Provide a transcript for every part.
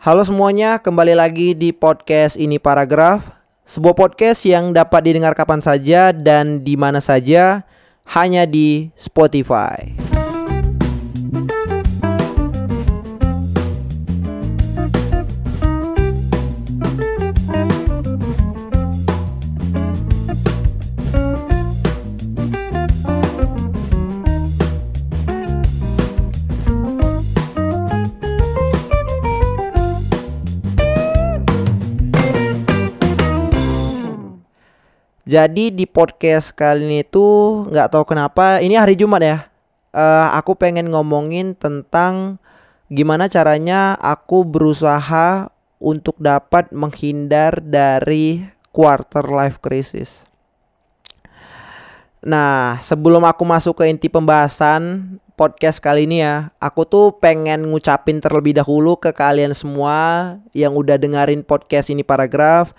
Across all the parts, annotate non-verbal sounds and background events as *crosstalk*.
Halo semuanya, kembali lagi di podcast ini paragraf. Sebuah podcast yang dapat didengar kapan saja dan di mana saja, hanya di Spotify. Jadi di podcast kali ini tuh nggak tahu kenapa ini hari Jumat ya. Eh, aku pengen ngomongin tentang gimana caranya aku berusaha untuk dapat menghindar dari quarter life crisis. Nah, sebelum aku masuk ke inti pembahasan podcast kali ini ya, aku tuh pengen ngucapin terlebih dahulu ke kalian semua yang udah dengerin podcast ini paragraf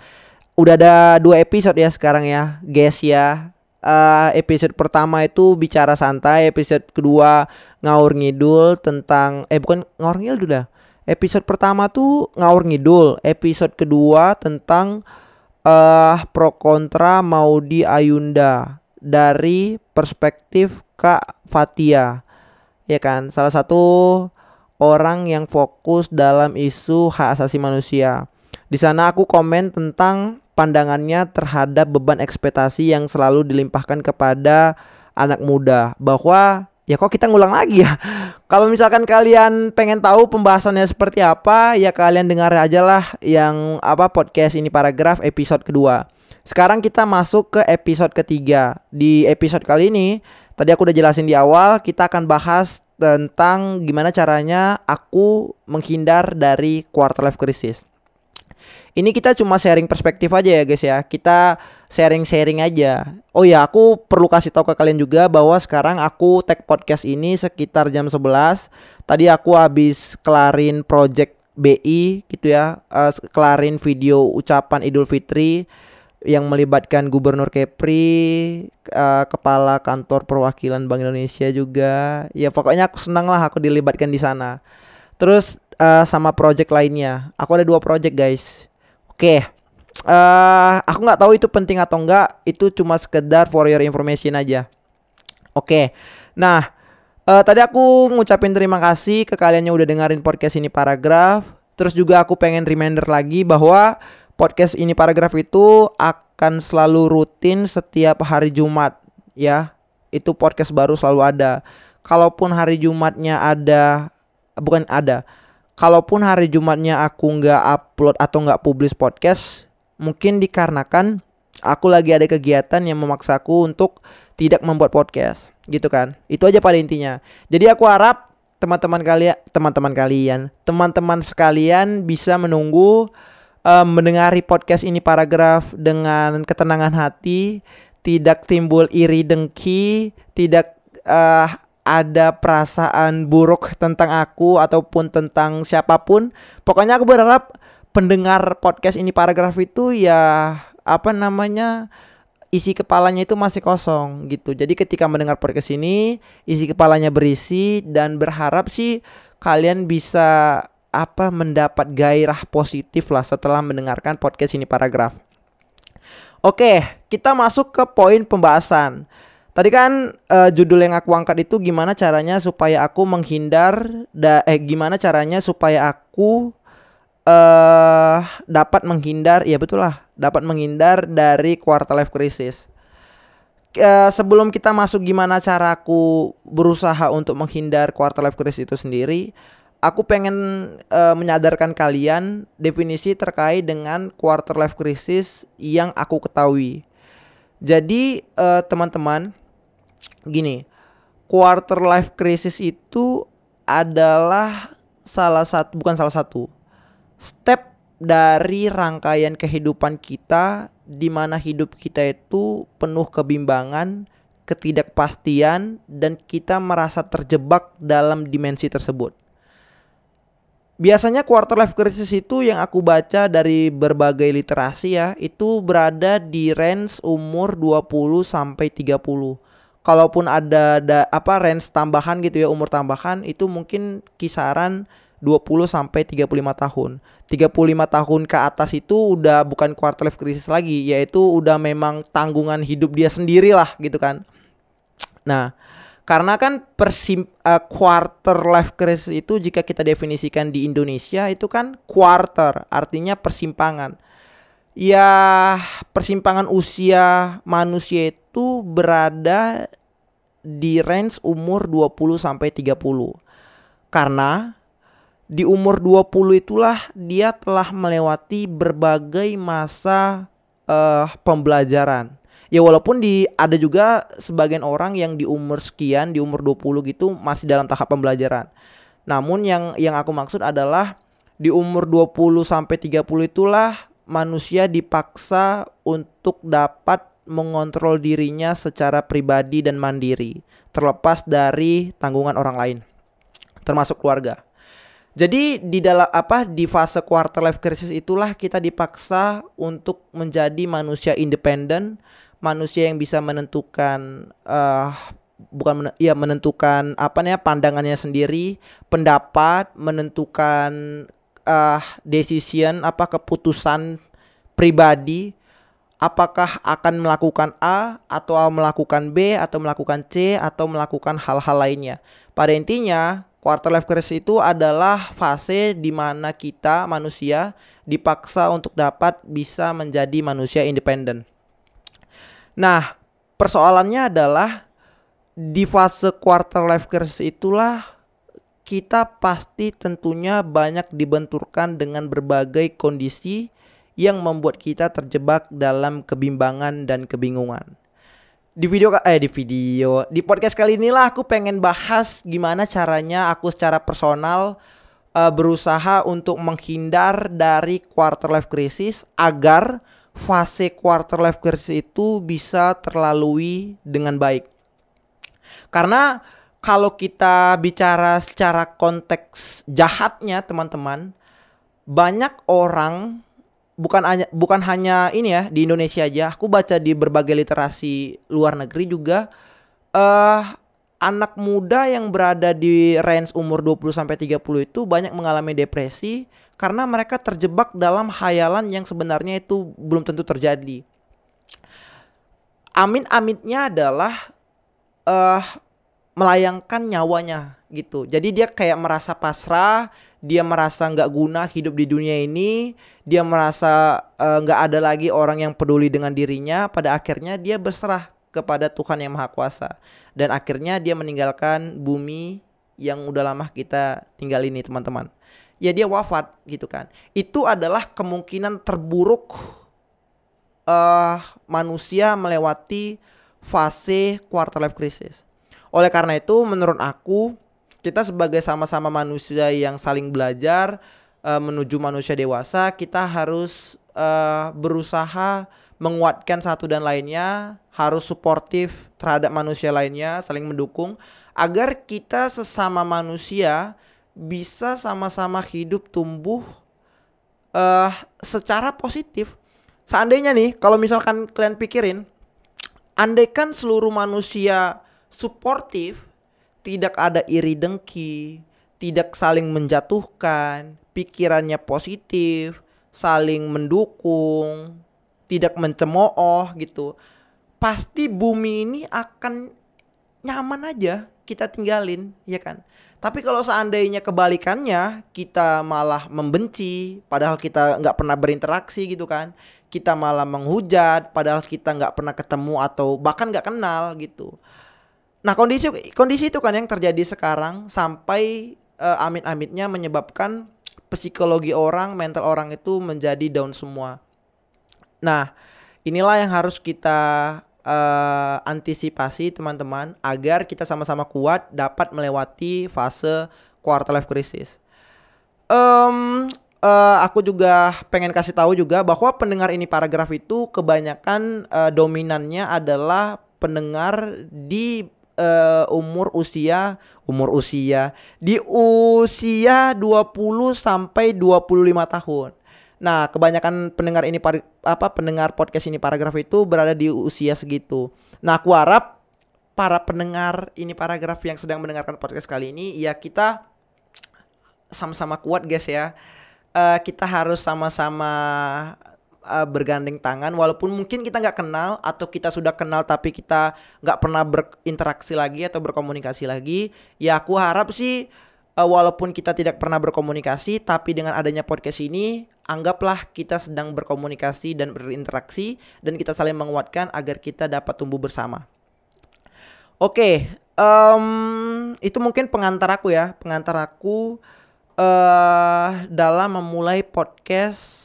udah ada dua episode ya sekarang ya, guys ya. Uh, episode pertama itu bicara santai, episode kedua ngaur ngidul tentang eh bukan ngaur ngidul dah. Episode pertama tuh ngaur ngidul, episode kedua tentang uh, pro kontra Maudi Ayunda dari perspektif Kak Fatia. Ya kan, salah satu orang yang fokus dalam isu hak asasi manusia. Di sana aku komen tentang pandangannya terhadap beban ekspektasi yang selalu dilimpahkan kepada anak muda. Bahwa ya kok kita ngulang lagi ya? *laughs* Kalau misalkan kalian pengen tahu pembahasannya seperti apa ya kalian dengar aja lah yang apa podcast ini paragraf episode kedua. Sekarang kita masuk ke episode ketiga. Di episode kali ini tadi aku udah jelasin di awal kita akan bahas tentang gimana caranya aku menghindar dari quarter life crisis ini kita cuma sharing perspektif aja ya guys ya. Kita sharing-sharing aja. Oh ya, aku perlu kasih tahu ke kalian juga bahwa sekarang aku tag podcast ini sekitar jam 11. Tadi aku habis kelarin project BI gitu ya. Uh, kelarin video ucapan Idul Fitri yang melibatkan Gubernur Kepri, uh, kepala kantor perwakilan Bank Indonesia juga. Ya pokoknya aku senang lah aku dilibatkan di sana. Terus uh, sama project lainnya. Aku ada dua project guys. Oke. Uh, aku nggak tahu itu penting atau enggak. Itu cuma sekedar for your information aja. Oke. Nah, uh, tadi aku ngucapin terima kasih ke kalian yang udah dengerin podcast ini paragraf. Terus juga aku pengen reminder lagi bahwa podcast ini paragraf itu akan selalu rutin setiap hari Jumat ya. Itu podcast baru selalu ada. Kalaupun hari Jumatnya ada bukan ada kalaupun hari Jumatnya aku nggak upload atau nggak publish podcast, mungkin dikarenakan aku lagi ada kegiatan yang memaksaku untuk tidak membuat podcast, gitu kan? Itu aja pada intinya. Jadi aku harap teman-teman kalian, teman-teman kalian, teman-teman sekalian bisa menunggu uh, mendengari podcast ini paragraf dengan ketenangan hati, tidak timbul iri dengki, tidak uh, ada perasaan buruk tentang aku ataupun tentang siapa pun. Pokoknya aku berharap pendengar podcast ini paragraf itu ya apa namanya isi kepalanya itu masih kosong gitu. Jadi ketika mendengar podcast ini isi kepalanya berisi dan berharap sih kalian bisa apa mendapat gairah positif lah setelah mendengarkan podcast ini paragraf. Oke, kita masuk ke poin pembahasan. Tadi kan uh, judul yang aku angkat itu gimana caranya supaya aku menghindar da eh gimana caranya supaya aku uh, dapat menghindar ya betul lah dapat menghindar dari quarter life crisis. Uh, sebelum kita masuk gimana cara aku berusaha untuk menghindar quarter life crisis itu sendiri, aku pengen uh, menyadarkan kalian definisi terkait dengan quarter life crisis yang aku ketahui. Jadi teman-teman uh, gini, quarter life crisis itu adalah salah satu bukan salah satu step dari rangkaian kehidupan kita di mana hidup kita itu penuh kebimbangan, ketidakpastian dan kita merasa terjebak dalam dimensi tersebut. Biasanya quarter life crisis itu yang aku baca dari berbagai literasi ya, itu berada di range umur 20 sampai 30 kalaupun ada, ada apa range tambahan gitu ya umur tambahan itu mungkin kisaran 20 sampai 35 tahun. 35 tahun ke atas itu udah bukan quarter life crisis lagi, yaitu udah memang tanggungan hidup dia sendiri lah gitu kan. Nah, karena kan persim uh, quarter life crisis itu jika kita definisikan di Indonesia itu kan quarter, artinya persimpangan. Ya, persimpangan usia manusia itu berada di range umur 20 sampai 30. Karena di umur 20 itulah dia telah melewati berbagai masa uh, pembelajaran. Ya walaupun di ada juga sebagian orang yang di umur sekian, di umur 20 gitu masih dalam tahap pembelajaran. Namun yang yang aku maksud adalah di umur 20 sampai 30 itulah manusia dipaksa untuk dapat mengontrol dirinya secara pribadi dan mandiri, terlepas dari tanggungan orang lain, termasuk keluarga. Jadi di dalam apa di fase quarter life crisis itulah kita dipaksa untuk menjadi manusia independen, manusia yang bisa menentukan uh, bukan men ya menentukan apa nih pandangannya sendiri, pendapat, menentukan uh, decision apa keputusan pribadi apakah akan melakukan A atau melakukan B atau melakukan C atau melakukan hal-hal lainnya. Pada intinya Quarter life crisis itu adalah fase di mana kita manusia dipaksa untuk dapat bisa menjadi manusia independen. Nah, persoalannya adalah di fase quarter life crisis itulah kita pasti tentunya banyak dibenturkan dengan berbagai kondisi yang membuat kita terjebak dalam kebimbangan dan kebingungan di video eh di video di podcast kali inilah aku pengen bahas gimana caranya aku secara personal uh, berusaha untuk menghindar dari quarter life crisis agar fase quarter life crisis itu bisa terlalui dengan baik. Karena kalau kita bicara secara konteks jahatnya teman-teman, banyak orang bukan hanya bukan hanya ini ya di Indonesia aja. Aku baca di berbagai literasi luar negeri juga eh uh, anak muda yang berada di range umur 20 sampai 30 itu banyak mengalami depresi karena mereka terjebak dalam hayalan yang sebenarnya itu belum tentu terjadi. Amin-aminnya adalah uh, melayangkan nyawanya gitu. Jadi dia kayak merasa pasrah, dia merasa nggak guna hidup di dunia ini, dia merasa eh, nggak uh, ada lagi orang yang peduli dengan dirinya. Pada akhirnya dia berserah kepada Tuhan yang Maha Kuasa dan akhirnya dia meninggalkan bumi yang udah lama kita tinggal ini teman-teman. Ya dia wafat gitu kan. Itu adalah kemungkinan terburuk uh, manusia melewati fase quarter life crisis. Oleh karena itu menurut aku kita sebagai sama-sama manusia yang saling belajar uh, menuju manusia dewasa, kita harus uh, berusaha menguatkan satu dan lainnya, harus suportif terhadap manusia lainnya, saling mendukung agar kita sesama manusia bisa sama-sama hidup tumbuh uh, secara positif. Seandainya nih, kalau misalkan kalian pikirin, andaikan seluruh manusia suportif, tidak ada iri dengki, tidak saling menjatuhkan, pikirannya positif, saling mendukung, tidak mencemooh gitu. Pasti bumi ini akan nyaman aja kita tinggalin, ya kan? Tapi kalau seandainya kebalikannya, kita malah membenci, padahal kita nggak pernah berinteraksi gitu kan? Kita malah menghujat, padahal kita nggak pernah ketemu atau bahkan nggak kenal gitu. Nah kondisi kondisi itu kan yang terjadi sekarang sampai uh, amit-amitnya menyebabkan psikologi orang, mental orang itu menjadi down semua. Nah inilah yang harus kita uh, antisipasi teman-teman agar kita sama-sama kuat dapat melewati fase quarter life crisis. Um, uh, aku juga pengen kasih tahu juga bahwa pendengar ini paragraf itu kebanyakan uh, dominannya adalah pendengar di uh, umur usia umur usia di usia 20 sampai 25 tahun. Nah, kebanyakan pendengar ini apa pendengar podcast ini paragraf itu berada di usia segitu. Nah, aku harap para pendengar ini paragraf yang sedang mendengarkan podcast kali ini ya kita sama-sama kuat guys ya. Uh, kita harus sama-sama uh, bergandeng tangan walaupun mungkin kita nggak kenal atau kita sudah kenal tapi kita nggak pernah berinteraksi lagi atau berkomunikasi lagi ya aku harap sih uh, walaupun kita tidak pernah berkomunikasi tapi dengan adanya podcast ini anggaplah kita sedang berkomunikasi dan berinteraksi dan kita saling menguatkan agar kita dapat tumbuh bersama. Oke okay, um, itu mungkin pengantar aku ya pengantar aku uh, dalam memulai podcast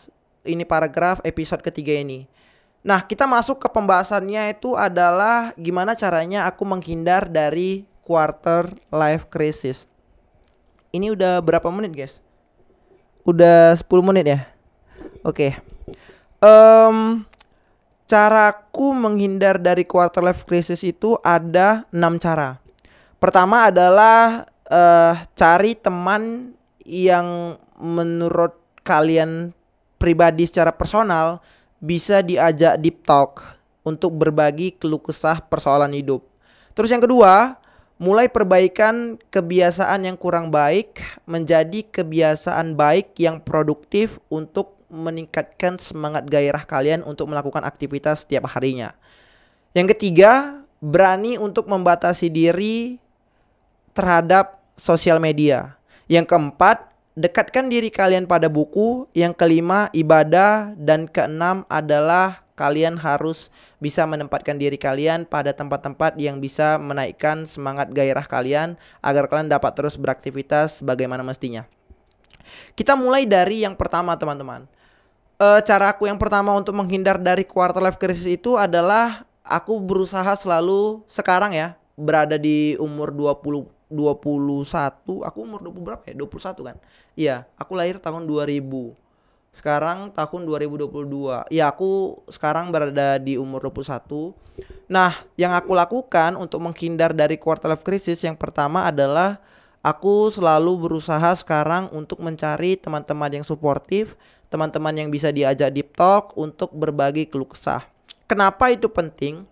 ini paragraf episode ketiga ini. Nah, kita masuk ke pembahasannya itu adalah gimana caranya aku menghindar dari quarter life crisis. Ini udah berapa menit, guys? Udah 10 menit ya? Oke. Okay. Um, caraku menghindar dari quarter life crisis itu ada enam cara. Pertama adalah uh, cari teman yang menurut kalian pribadi secara personal bisa diajak deep talk untuk berbagi keluh kesah persoalan hidup. Terus yang kedua, mulai perbaikan kebiasaan yang kurang baik menjadi kebiasaan baik yang produktif untuk meningkatkan semangat gairah kalian untuk melakukan aktivitas setiap harinya. Yang ketiga, berani untuk membatasi diri terhadap sosial media. Yang keempat, dekatkan diri kalian pada buku. Yang kelima, ibadah. Dan keenam adalah kalian harus bisa menempatkan diri kalian pada tempat-tempat yang bisa menaikkan semangat gairah kalian agar kalian dapat terus beraktivitas bagaimana mestinya. Kita mulai dari yang pertama, teman-teman. E, cara aku yang pertama untuk menghindar dari quarter life crisis itu adalah aku berusaha selalu sekarang ya berada di umur 20 21 aku umur 20 berapa ya? 21 kan? Iya aku lahir tahun 2000 sekarang tahun 2022 ya aku sekarang berada di umur 21 nah yang aku lakukan untuk menghindar dari quarter life crisis yang pertama adalah aku selalu berusaha sekarang untuk mencari teman-teman yang suportif teman-teman yang bisa diajak deep talk untuk berbagi keluh kesah. Kenapa itu penting?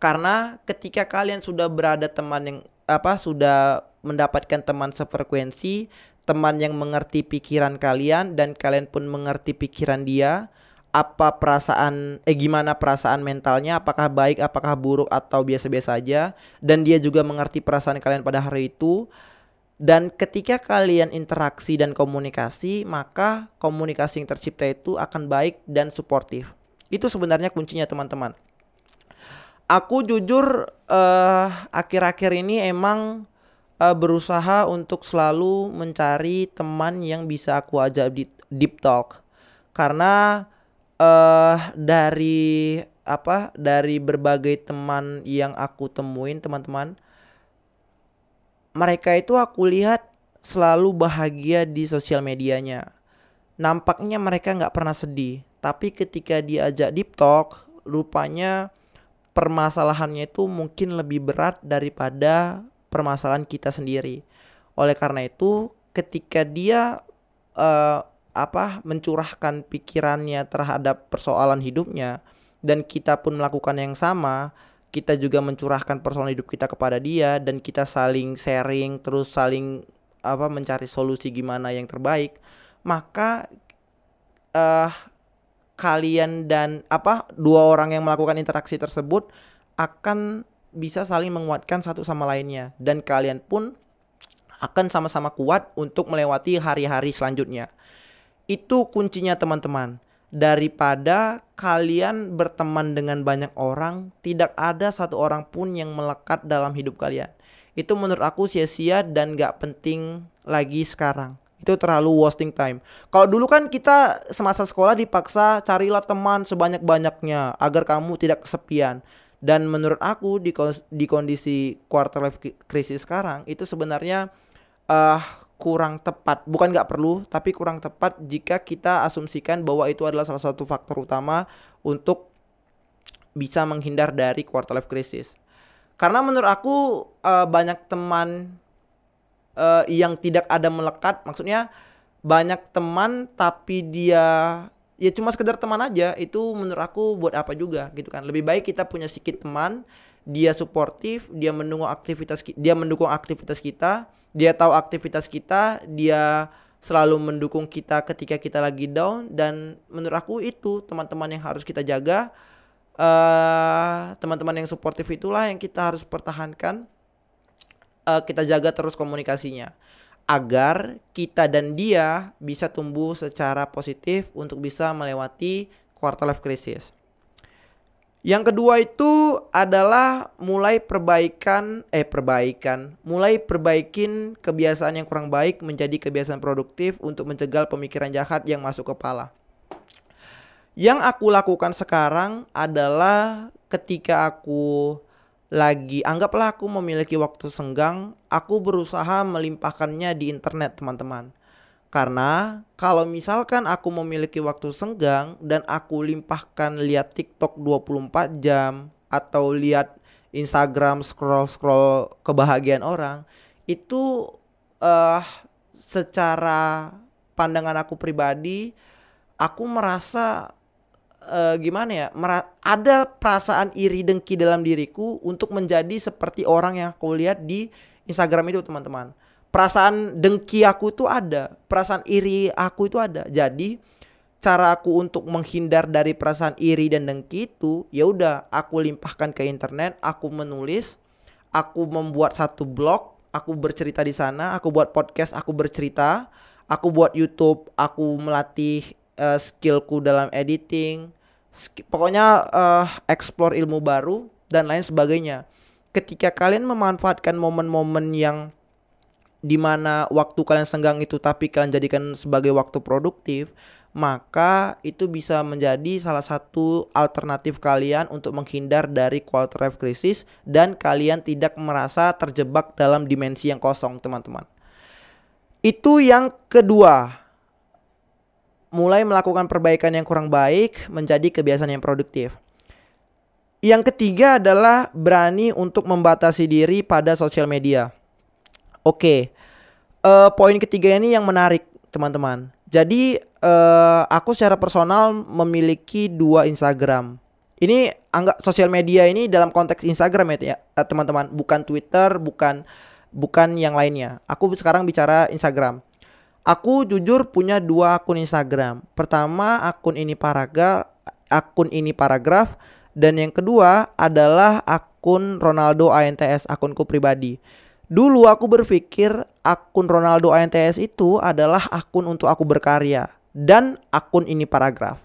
Karena ketika kalian sudah berada teman yang apa sudah mendapatkan teman sefrekuensi, teman yang mengerti pikiran kalian dan kalian pun mengerti pikiran dia, apa perasaan eh gimana perasaan mentalnya, apakah baik, apakah buruk atau biasa-biasa saja dan dia juga mengerti perasaan kalian pada hari itu. Dan ketika kalian interaksi dan komunikasi, maka komunikasi yang tercipta itu akan baik dan suportif. Itu sebenarnya kuncinya teman-teman aku jujur uh, akhir-akhir ini emang uh, berusaha untuk selalu mencari teman yang bisa aku ajak di deep talk. Karena uh, dari apa dari berbagai teman yang aku temuin teman-teman mereka itu aku lihat selalu bahagia di sosial medianya. Nampaknya mereka nggak pernah sedih. Tapi ketika diajak deep talk rupanya permasalahannya itu mungkin lebih berat daripada permasalahan kita sendiri. Oleh karena itu, ketika dia uh, apa mencurahkan pikirannya terhadap persoalan hidupnya dan kita pun melakukan yang sama, kita juga mencurahkan persoalan hidup kita kepada dia dan kita saling sharing terus saling apa mencari solusi gimana yang terbaik, maka uh, kalian dan apa dua orang yang melakukan interaksi tersebut akan bisa saling menguatkan satu sama lainnya dan kalian pun akan sama-sama kuat untuk melewati hari-hari selanjutnya. Itu kuncinya teman-teman. Daripada kalian berteman dengan banyak orang, tidak ada satu orang pun yang melekat dalam hidup kalian. Itu menurut aku sia-sia dan gak penting lagi sekarang itu terlalu wasting time. Kalau dulu kan kita semasa sekolah dipaksa carilah teman sebanyak-banyaknya agar kamu tidak kesepian. Dan menurut aku di di kondisi quarter life crisis sekarang itu sebenarnya uh, kurang tepat. Bukan nggak perlu, tapi kurang tepat jika kita asumsikan bahwa itu adalah salah satu faktor utama untuk bisa menghindar dari quarter life crisis. Karena menurut aku uh, banyak teman uh, yang tidak ada melekat maksudnya banyak teman tapi dia ya cuma sekedar teman aja itu menurut aku buat apa juga gitu kan lebih baik kita punya sedikit teman dia suportif dia mendukung aktivitas dia mendukung aktivitas kita Dia tahu aktivitas kita, dia selalu mendukung kita ketika kita lagi down dan menurut aku itu teman-teman yang harus kita jaga. Uh, teman-teman yang suportif itulah yang kita harus pertahankan. Uh, kita jaga terus komunikasinya agar kita dan dia bisa tumbuh secara positif untuk bisa melewati quarter life crisis. Yang kedua itu adalah mulai perbaikan eh perbaikan, mulai perbaikin kebiasaan yang kurang baik menjadi kebiasaan produktif untuk mencegah pemikiran jahat yang masuk kepala. Yang aku lakukan sekarang adalah ketika aku lagi anggaplah aku memiliki waktu senggang, aku berusaha melimpahkannya di internet, teman-teman. Karena kalau misalkan aku memiliki waktu senggang dan aku limpahkan lihat TikTok 24 jam atau lihat Instagram scroll-scroll kebahagiaan orang, itu uh, secara pandangan aku pribadi aku merasa uh, gimana ya ada perasaan iri dengki dalam diriku untuk menjadi seperti orang yang aku lihat di Instagram itu teman-teman. Perasaan dengki aku itu ada perasaan iri aku itu ada. Jadi cara aku untuk menghindar dari perasaan iri dan dengki itu ya udah aku limpahkan ke internet aku menulis aku membuat satu blog aku bercerita di sana aku buat podcast aku bercerita aku buat YouTube aku melatih uh, skillku dalam editing pokoknya uh, explore ilmu baru dan lain sebagainya. Ketika kalian memanfaatkan momen-momen yang di mana waktu kalian senggang itu tapi kalian jadikan sebagai waktu produktif maka itu bisa menjadi salah satu alternatif kalian untuk menghindar dari quarter life crisis dan kalian tidak merasa terjebak dalam dimensi yang kosong teman-teman. Itu yang kedua mulai melakukan perbaikan yang kurang baik menjadi kebiasaan yang produktif. Yang ketiga adalah berani untuk membatasi diri pada sosial media. Oke, uh, poin ketiga ini yang menarik, teman-teman. Jadi uh, aku secara personal memiliki dua Instagram. Ini anggap sosial media ini dalam konteks Instagram ya, eh, teman-teman, bukan Twitter, bukan bukan yang lainnya. Aku sekarang bicara Instagram. Aku jujur punya dua akun Instagram. Pertama akun ini paragraf, akun ini paragraf dan yang kedua adalah akun Ronaldo ANTS akunku pribadi. Dulu aku berpikir akun Ronaldo ANTS itu adalah akun untuk aku berkarya dan akun ini paragraf.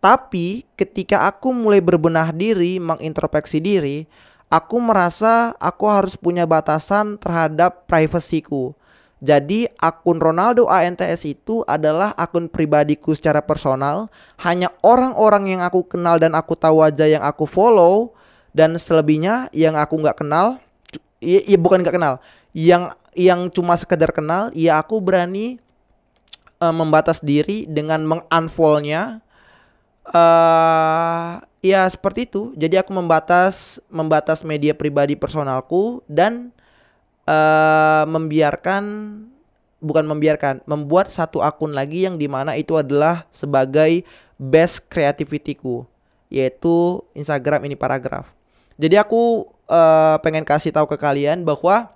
Tapi ketika aku mulai berbenah diri, mengintrospeksi diri, aku merasa aku harus punya batasan terhadap privasiku. Jadi akun Ronaldo ANTS itu adalah akun pribadiku secara personal. Hanya orang-orang yang aku kenal dan aku tahu aja yang aku follow dan selebihnya yang aku nggak kenal, ya, ya bukan nggak kenal, yang yang cuma sekedar kenal, ya aku berani uh, membatas diri dengan mengunfollownya. Uh, ya seperti itu. Jadi aku membatas membatas media pribadi personalku dan uh, membiarkan bukan membiarkan membuat satu akun lagi yang di mana itu adalah sebagai best creativityku yaitu Instagram ini paragraf. Jadi aku uh, pengen kasih tahu ke kalian bahwa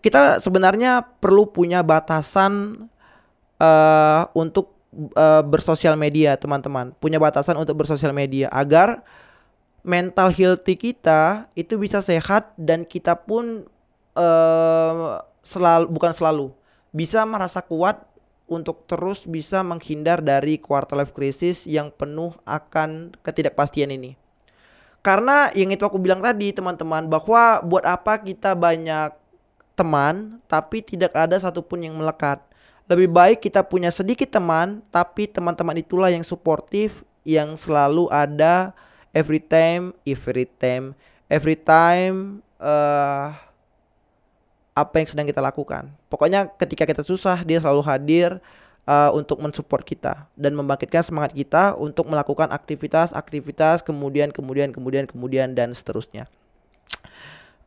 kita sebenarnya perlu punya batasan uh, untuk uh, bersosial media teman-teman punya batasan untuk bersosial media agar mental healthy kita itu bisa sehat dan kita pun uh, selalu bukan selalu bisa merasa kuat untuk terus bisa menghindar dari quarter life crisis yang penuh akan ketidakpastian ini. Karena yang itu aku bilang tadi teman-teman bahwa buat apa kita banyak teman tapi tidak ada satupun yang melekat. Lebih baik kita punya sedikit teman tapi teman-teman itulah yang suportif yang selalu ada every time every time every time uh, apa yang sedang kita lakukan. Pokoknya ketika kita susah dia selalu hadir uh, untuk mensupport kita dan membangkitkan semangat kita untuk melakukan aktivitas-aktivitas kemudian kemudian kemudian kemudian dan seterusnya.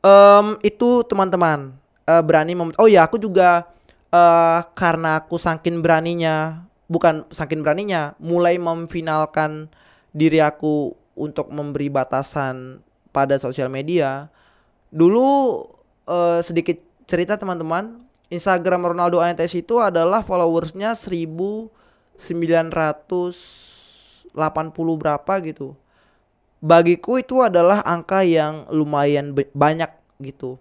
Um, itu teman-teman uh, berani mem Oh ya, aku juga uh, karena aku saking beraninya, bukan saking beraninya, mulai memfinalkan diri aku untuk memberi batasan pada sosial media. Dulu uh, sedikit cerita teman-teman, Instagram Ronaldo ANTS itu adalah followersnya 1980 berapa gitu. Bagiku itu adalah angka yang lumayan banyak gitu.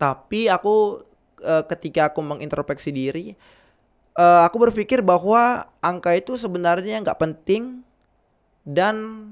Tapi aku e, ketika aku mengintrospeksi diri, e, aku berpikir bahwa angka itu sebenarnya nggak penting dan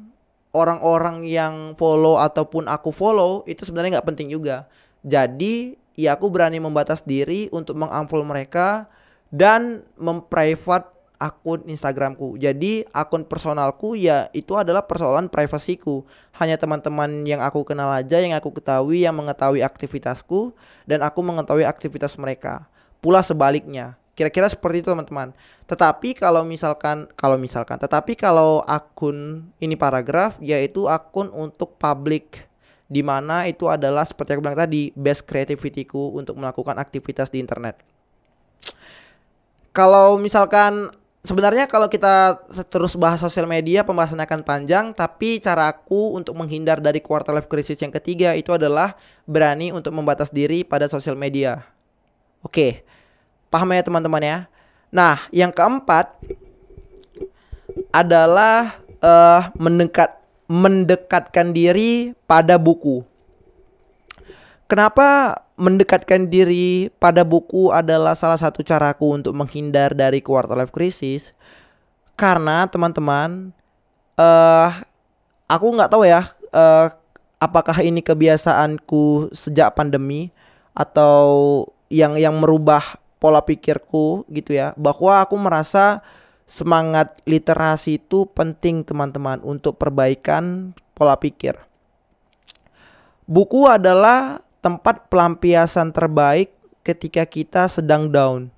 orang-orang yang follow ataupun aku follow itu sebenarnya nggak penting juga. Jadi ya aku berani membatas diri untuk mengunfollow mereka dan memprivate akun Instagramku. Jadi akun personalku ya itu adalah persoalan privasiku. Hanya teman-teman yang aku kenal aja yang aku ketahui yang mengetahui aktivitasku dan aku mengetahui aktivitas mereka. Pula sebaliknya. Kira-kira seperti itu teman-teman. Tetapi kalau misalkan kalau misalkan tetapi kalau akun ini paragraf yaitu akun untuk public di mana itu adalah seperti yang aku bilang tadi best creativityku untuk melakukan aktivitas di internet. Kalau misalkan sebenarnya kalau kita terus bahas sosial media pembahasannya akan panjang tapi cara aku untuk menghindar dari quarter life crisis yang ketiga itu adalah berani untuk membatas diri pada sosial media. Oke. Paham ya teman-teman ya? Nah, yang keempat adalah uh, mendekat mendekatkan diri pada buku. Kenapa mendekatkan diri pada buku adalah salah satu caraku untuk menghindar dari quarter life crisis? Karena teman-teman, uh, aku nggak tahu ya, uh, apakah ini kebiasaanku sejak pandemi atau yang yang merubah pola pikirku gitu ya bahwa aku merasa semangat literasi itu penting teman-teman untuk perbaikan pola pikir. Buku adalah tempat pelampiasan terbaik ketika kita sedang down.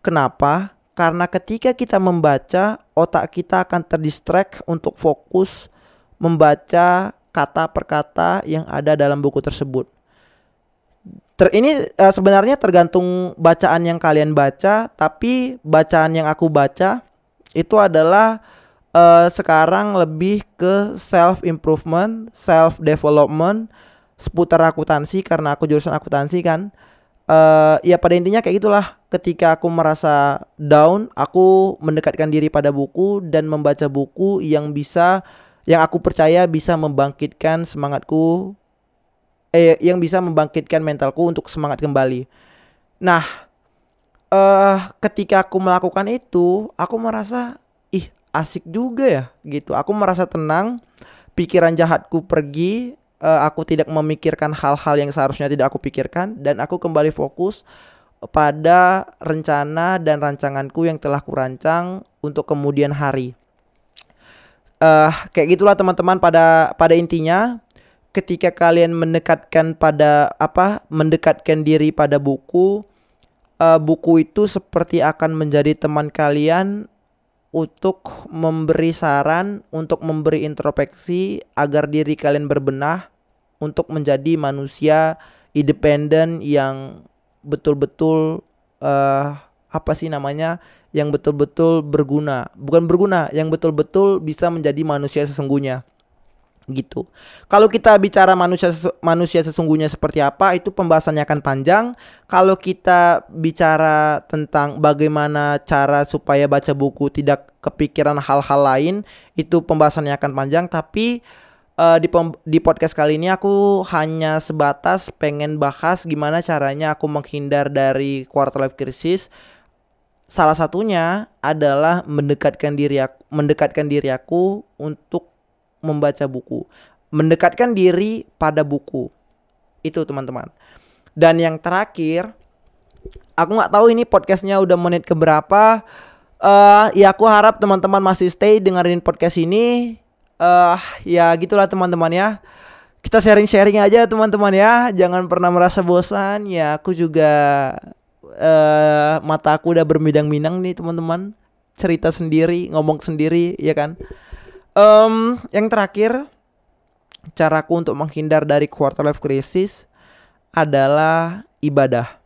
Kenapa? Karena ketika kita membaca, otak kita akan terdistract untuk fokus membaca kata per kata yang ada dalam buku tersebut ter ini uh, sebenarnya tergantung bacaan yang kalian baca, tapi bacaan yang aku baca itu adalah uh, sekarang lebih ke self improvement, self development seputar akuntansi karena aku jurusan akuntansi kan. Uh, ya pada intinya kayak gitulah. Ketika aku merasa down, aku mendekatkan diri pada buku dan membaca buku yang bisa yang aku percaya bisa membangkitkan semangatku eh yang bisa membangkitkan mentalku untuk semangat kembali. Nah, uh, ketika aku melakukan itu, aku merasa ih asik juga ya gitu. Aku merasa tenang, pikiran jahatku pergi, uh, aku tidak memikirkan hal-hal yang seharusnya tidak aku pikirkan dan aku kembali fokus pada rencana dan rancanganku yang telah kurancang untuk kemudian hari. Uh, kayak gitulah teman-teman pada pada intinya ketika kalian mendekatkan pada apa mendekatkan diri pada buku uh, buku itu seperti akan menjadi teman kalian untuk memberi saran untuk memberi introspeksi agar diri kalian berbenah untuk menjadi manusia independen yang betul-betul uh, apa sih namanya yang betul-betul berguna. Bukan berguna yang betul-betul bisa menjadi manusia sesungguhnya gitu. Kalau kita bicara manusia manusia sesungguhnya seperti apa itu pembahasannya akan panjang. Kalau kita bicara tentang bagaimana cara supaya baca buku tidak kepikiran hal-hal lain itu pembahasannya akan panjang tapi uh, di di podcast kali ini aku hanya sebatas pengen bahas gimana caranya aku menghindar dari quarter life crisis. Salah satunya adalah mendekatkan diri aku, mendekatkan diri aku untuk membaca buku, mendekatkan diri pada buku. Itu teman-teman. Dan yang terakhir, aku nggak tahu ini podcastnya udah menit keberapa. Uh, ya aku harap teman-teman masih stay dengerin podcast ini. Uh, ya gitulah teman-teman ya. Kita sharing-sharing aja teman-teman ya. Jangan pernah merasa bosan. Ya aku juga uh, mata aku udah berminang-minang nih teman-teman. Cerita sendiri, ngomong sendiri, ya kan. Um, yang terakhir, caraku untuk menghindar dari quarter life crisis adalah ibadah.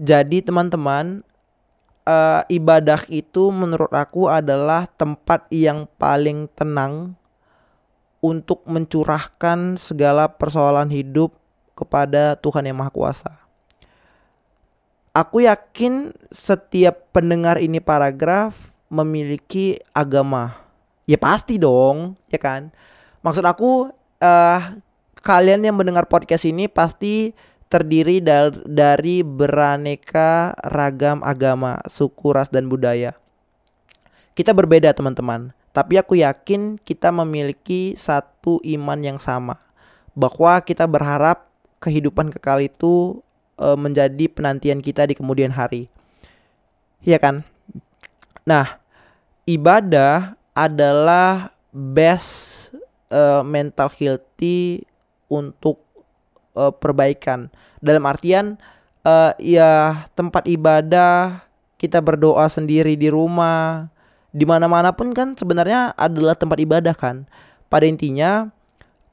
Jadi teman-teman, uh, ibadah itu menurut aku adalah tempat yang paling tenang untuk mencurahkan segala persoalan hidup kepada Tuhan yang Maha Kuasa. Aku yakin setiap pendengar ini paragraf memiliki agama. Ya pasti dong, ya kan? Maksud aku uh, kalian yang mendengar podcast ini pasti terdiri dari, dari beraneka ragam agama, suku, ras dan budaya. Kita berbeda, teman-teman. Tapi aku yakin kita memiliki satu iman yang sama. Bahwa kita berharap kehidupan kekal itu uh, menjadi penantian kita di kemudian hari. Iya kan? Nah, ibadah adalah best uh, mental healthy untuk uh, perbaikan. Dalam artian uh, ya tempat ibadah kita berdoa sendiri di rumah, di mana-mana pun kan sebenarnya adalah tempat ibadah kan. Pada intinya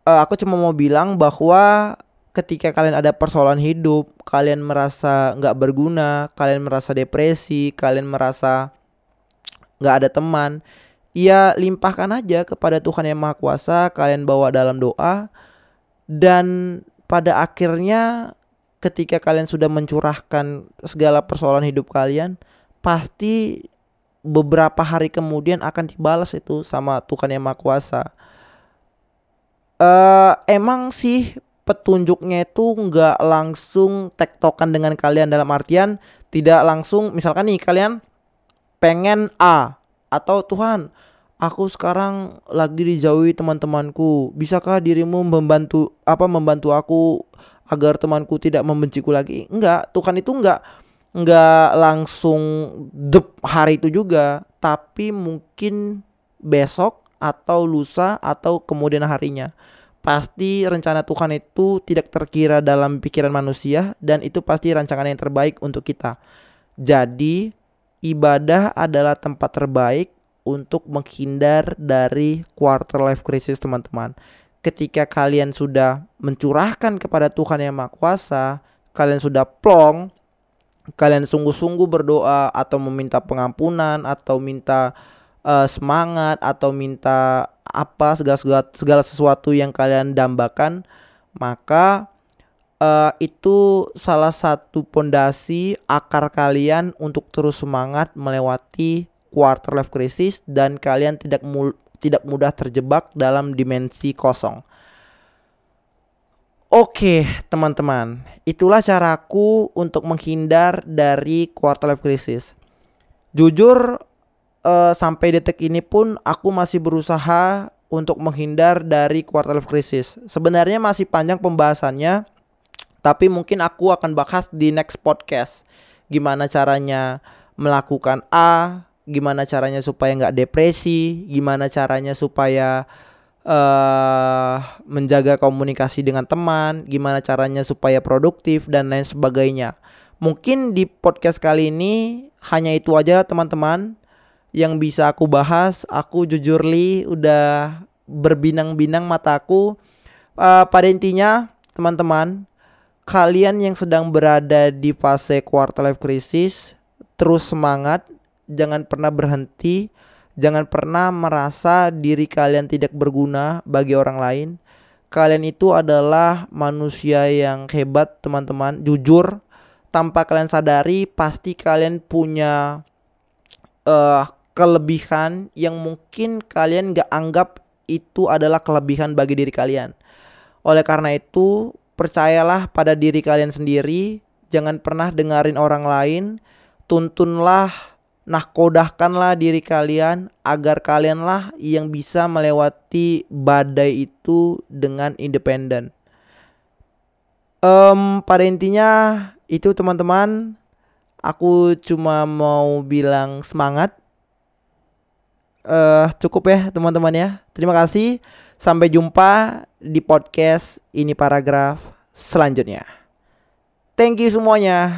uh, aku cuma mau bilang bahwa ketika kalian ada persoalan hidup, kalian merasa nggak berguna, kalian merasa depresi, kalian merasa nggak ada teman, ya limpahkan aja kepada Tuhan yang Maha Kuasa, kalian bawa dalam doa dan pada akhirnya ketika kalian sudah mencurahkan segala persoalan hidup kalian, pasti beberapa hari kemudian akan dibalas itu sama Tuhan yang Maha Kuasa. Uh, emang sih petunjuknya itu nggak langsung tektokan dengan kalian dalam artian tidak langsung misalkan nih kalian pengen A atau Tuhan aku sekarang lagi dijauhi teman-temanku. Bisakah dirimu membantu apa membantu aku agar temanku tidak membenciku lagi? Enggak Tuhan itu enggak enggak langsung dep hari itu juga. Tapi mungkin besok atau lusa atau kemudian harinya. Pasti rencana Tuhan itu tidak terkira dalam pikiran manusia dan itu pasti rancangan yang terbaik untuk kita. Jadi, ibadah adalah tempat terbaik untuk menghindar dari quarter life crisis, teman-teman. Ketika kalian sudah mencurahkan kepada Tuhan yang Maha Kuasa, kalian sudah plong, kalian sungguh-sungguh berdoa atau meminta pengampunan atau minta uh, semangat atau minta apa segala segala, segala sesuatu yang kalian dambakan maka uh, itu salah satu pondasi akar kalian untuk terus semangat melewati quarter life crisis dan kalian tidak mul tidak mudah terjebak dalam dimensi kosong. Oke, teman-teman, itulah caraku untuk menghindar dari quarter life crisis. Jujur, uh, sampai detik ini pun aku masih berusaha untuk menghindar dari quarter life crisis. Sebenarnya masih panjang pembahasannya, tapi mungkin aku akan bahas di next podcast. Gimana caranya melakukan A, gimana caranya supaya nggak depresi, gimana caranya supaya uh, menjaga komunikasi dengan teman, gimana caranya supaya produktif dan lain sebagainya. Mungkin di podcast kali ini hanya itu aja teman-teman yang bisa aku bahas. Aku jujur li udah berbinang-binang mataku. Uh, pada intinya, teman-teman, kalian yang sedang berada di fase quarter life crisis, terus semangat, jangan pernah berhenti, jangan pernah merasa diri kalian tidak berguna bagi orang lain. Kalian itu adalah manusia yang hebat, teman-teman. Jujur, tanpa kalian sadari, pasti kalian punya uh, kelebihan yang mungkin kalian gak anggap itu adalah kelebihan bagi diri kalian. Oleh karena itu, percayalah pada diri kalian sendiri, jangan pernah dengerin orang lain, tuntunlah, nahkodahkanlah diri kalian agar kalianlah yang bisa melewati badai itu dengan independen. Um, pada intinya itu teman-teman, aku cuma mau bilang semangat uh, cukup ya teman-teman ya. Terima kasih. Sampai jumpa di podcast ini paragraf selanjutnya. Thank you semuanya.